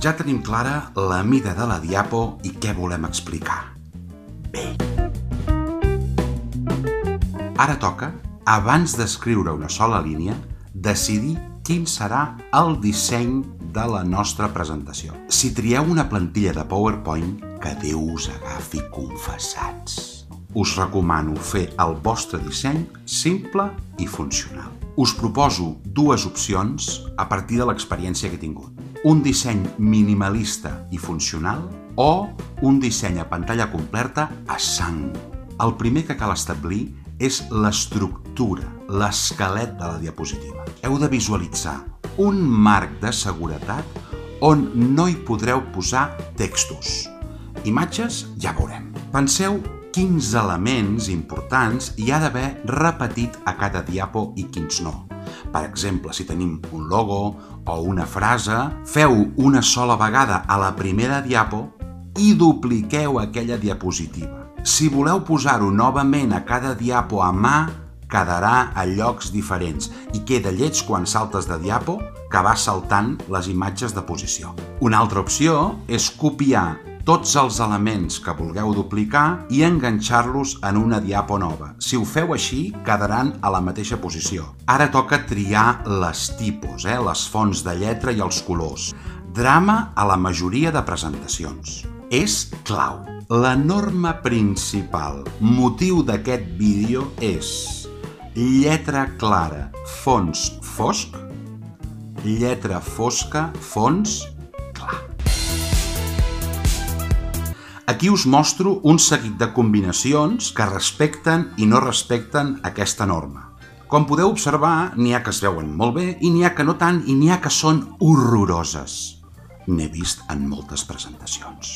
Ja tenim clara la mida de la diapo i què volem explicar. Bé. Ara toca, abans d'escriure una sola línia, decidir quin serà el disseny de la nostra presentació. Si trieu una plantilla de PowerPoint, que Déu us agafi confessats. Us recomano fer el vostre disseny simple i funcional. Us proposo dues opcions a partir de l'experiència que he tingut. Un disseny minimalista i funcional o un disseny a pantalla completa a sang. El primer que cal establir és l'estructura, l'esquelet de la diapositiva. Heu de visualitzar un marc de seguretat on no hi podreu posar textos. Imatges ja veurem. Penseu quins elements importants hi ha d'haver repetit a cada diapo i quins no. Per exemple, si tenim un logo o una frase, feu una sola vegada a la primera diapo i dupliqueu aquella diapositiva. Si voleu posar-ho novament a cada diapo a mà, quedarà a llocs diferents i queda lleig quan saltes de diapo que vas saltant les imatges de posició. Una altra opció és copiar tots els elements que vulgueu duplicar i enganxar-los en una diapo nova. Si ho feu així, quedaran a la mateixa posició. Ara toca triar les tipus, eh? les fonts de lletra i els colors. Drama a la majoria de presentacions. És clau. La norma principal, motiu d'aquest vídeo és lletra clara, fons fosc, lletra fosca, fons Aquí us mostro un seguit de combinacions que respecten i no respecten aquesta norma. Com podeu observar, n'hi ha que es veuen molt bé i n'hi ha que no tant i n'hi ha que són horroroses. N'he vist en moltes presentacions.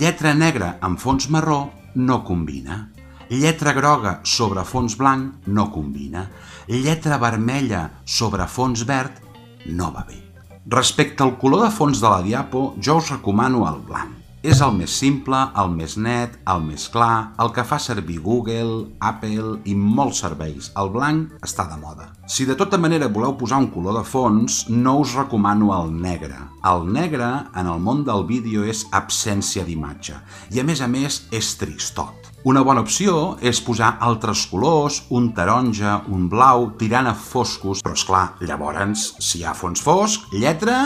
Lletra negra amb fons marró no combina. Lletra groga sobre fons blanc no combina. Lletra vermella sobre fons verd no va bé. Respecte al color de fons de la diapo, jo us recomano el blanc. És el més simple, el més net, el més clar, el que fa servir Google, Apple i molts serveis. El blanc està de moda. Si de tota manera voleu posar un color de fons, no us recomano el negre. El negre, en el món del vídeo, és absència d'imatge. I a més a més, és tristot. Una bona opció és posar altres colors, un taronja, un blau, tirant a foscos, però és clar, llavors, si hi ha fons fosc, lletra...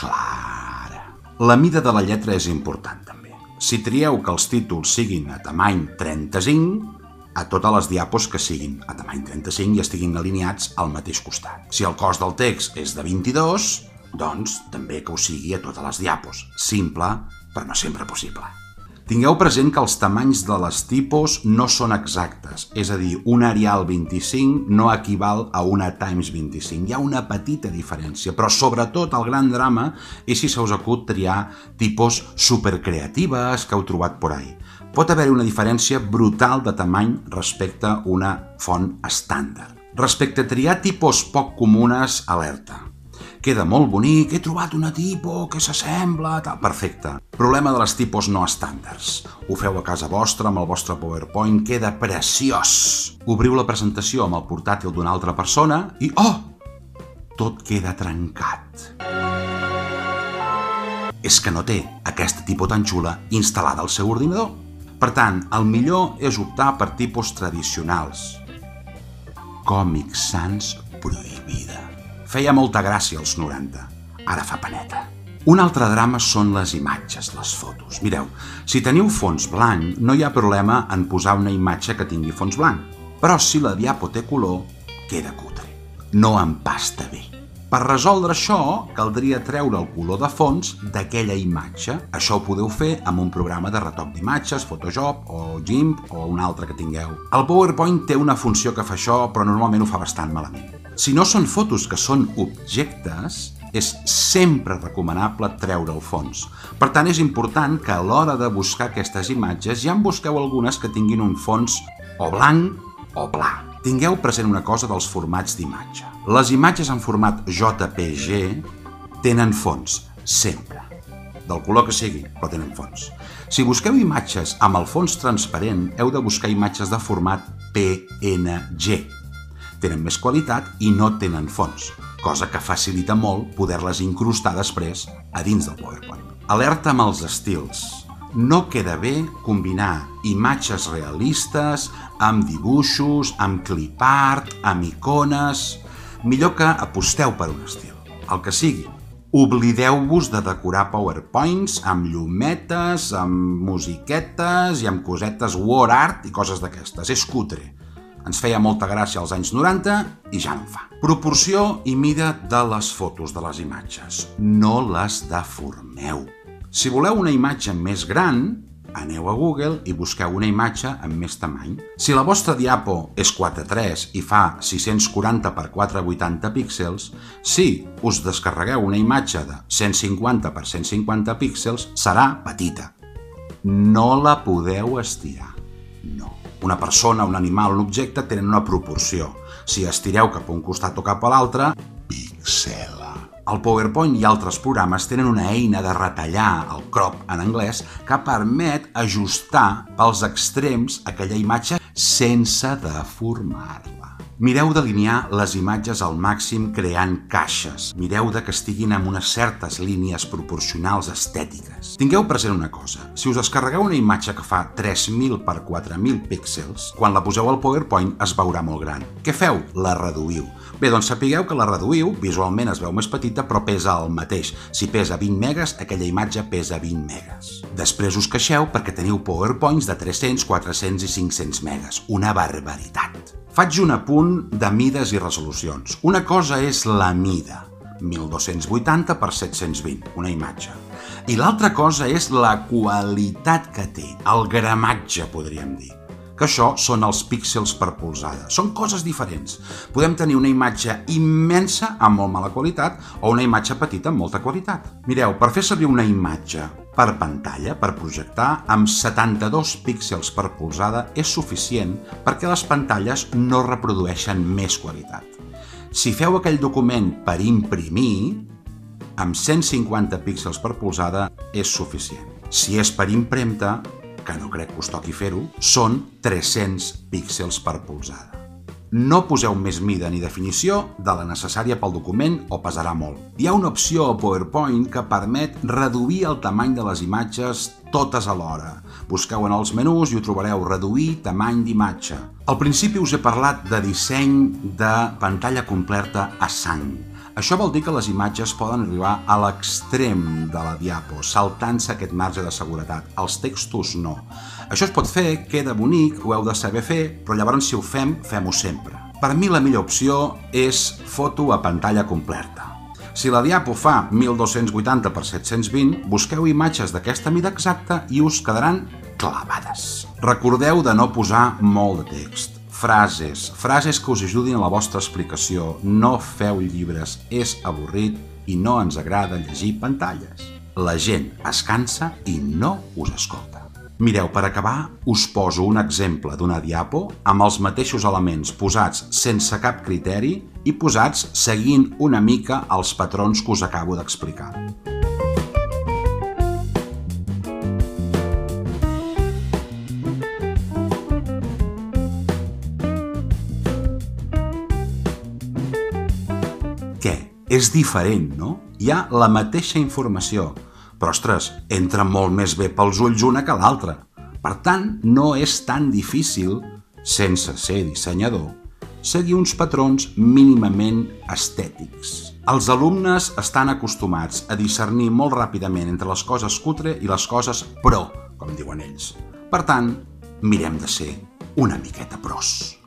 clara. La mida de la lletra és important, també. Si trieu que els títols siguin a tamany 35, a totes les diapos que siguin a tamany 35 i estiguin alineats al mateix costat. Si el cost del text és de 22, doncs també que ho sigui a totes les diapos. Simple, però no sempre possible. Tingueu present que els tamanys de les tipos no són exactes, és a dir, un Arial 25 no equival a una Times 25. Hi ha una petita diferència, però sobretot el gran drama és si se us acut triar tipos supercreatives que heu trobat por ahí. Pot haver-hi una diferència brutal de tamany respecte a una font estàndard. Respecte a triar tipos poc comunes, alerta queda molt bonic, he trobat una tipo que s'assembla... Tal. Perfecte. Problema de les tipos no estàndards. Ho feu a casa vostra amb el vostre PowerPoint, queda preciós. Obriu la presentació amb el portàtil d'una altra persona i, oh, tot queda trencat. És que no té aquesta tipo tan xula instal·lada al seu ordinador. Per tant, el millor és optar per tipus tradicionals. Còmic Sans prohibida. Feia molta gràcia als 90, ara fa paneta. Un altre drama són les imatges, les fotos. Mireu, si teniu fons blanc, no hi ha problema en posar una imatge que tingui fons blanc. Però si la diapo té color, queda cutre. No empasta bé. Per resoldre això, caldria treure el color de fons d'aquella imatge. Això ho podeu fer amb un programa de retoc d'imatges, Photoshop o GIMP o un altre que tingueu. El PowerPoint té una funció que fa això, però normalment ho fa bastant malament. Si no són fotos que són objectes, és sempre recomanable treure el fons. Per tant, és important que a l'hora de buscar aquestes imatges ja en busqueu algunes que tinguin un fons o blanc o pla. Tingueu present una cosa dels formats d'imatge. Les imatges en format JPG tenen fons, sempre. Del color que sigui, però tenen fons. Si busqueu imatges amb el fons transparent, heu de buscar imatges de format PNG, tenen més qualitat i no tenen fons. cosa que facilita molt poder-les incrustar després a dins del PowerPoint. Alerta amb els estils. No queda bé combinar imatges realistes amb dibuixos, amb clipart, amb icones... Millor que aposteu per un estil, el que sigui, Oblideu-vos de decorar powerpoints amb llumetes, amb musiquetes i amb cosetes war art i coses d'aquestes. És cutre. Ens feia molta gràcia als anys 90 i ja no fa. Proporció i mida de les fotos de les imatges. No les deformeu. Si voleu una imatge més gran, aneu a Google i busqueu una imatge amb més tamany. Si la vostra diapo és 4.3 i fa 640 x 480 píxels, si us descarregueu una imatge de 150 x 150 píxels, serà petita. No la podeu estirar. No. Una persona, un animal, un objecte tenen una proporció. Si estireu cap a un costat o cap a l'altre, pixel el PowerPoint i altres programes tenen una eina de retallar, el crop en anglès, que permet ajustar pels extrems aquella imatge sense deformar-la. Mireu d'alinear les imatges al màxim creant caixes. Mireu de que estiguin amb unes certes línies proporcionals estètiques. Tingueu present una cosa. Si us descarregueu una imatge que fa 3.000 per 4.000 píxels, quan la poseu al PowerPoint es veurà molt gran. Què feu? La reduïu. Bé, doncs sapigueu que la reduïu, visualment es veu més petita, però pesa el mateix. Si pesa 20 megas, aquella imatge pesa 20 megas. Després us queixeu perquè teniu PowerPoints de 300, 400 i 500 megas. Una barbaritat. Faig un apunt de mides i resolucions. Una cosa és la mida, 1280 per 720, una imatge. I l'altra cosa és la qualitat que té, el gramatge, podríem dir que això són els píxels per polzada. Són coses diferents. Podem tenir una imatge immensa amb molt mala qualitat o una imatge petita amb molta qualitat. Mireu, per fer servir una imatge per pantalla, per projectar, amb 72 píxels per polzada és suficient perquè les pantalles no reprodueixen més qualitat. Si feu aquell document per imprimir, amb 150 píxels per polzada és suficient. Si és per impremta, que no crec que us toqui fer-ho, són 300 píxels per polzada. No poseu més mida ni definició de la necessària pel document o pesarà molt. Hi ha una opció a PowerPoint que permet reduir el tamany de les imatges totes alhora. Busqueu en els menús i ho trobareu reduir tamany d'imatge. Al principi us he parlat de disseny de pantalla completa a sang això vol dir que les imatges poden arribar a l'extrem de la diapo, saltant-se aquest marge de seguretat. Els textos no. Això es pot fer, queda bonic, ho heu de saber fer, però llavors si ho fem, fem-ho sempre. Per mi la millor opció és foto a pantalla completa. Si la diapo fa 1280 x 720, busqueu imatges d'aquesta mida exacta i us quedaran clavades. Recordeu de no posar molt de text frases, frases que us ajudin a la vostra explicació. No feu llibres, és avorrit i no ens agrada llegir pantalles. La gent es cansa i no us escolta. Mireu, per acabar, us poso un exemple d'una diapo amb els mateixos elements posats sense cap criteri i posats seguint una mica els patrons que us acabo d'explicar. És diferent, no? Hi ha la mateixa informació, però, ostres, entra molt més bé pels ulls una que l'altra. Per tant, no és tan difícil, sense ser dissenyador, seguir uns patrons mínimament estètics. Els alumnes estan acostumats a discernir molt ràpidament entre les coses cutre i les coses pro, com diuen ells. Per tant, mirem de ser una miqueta pros.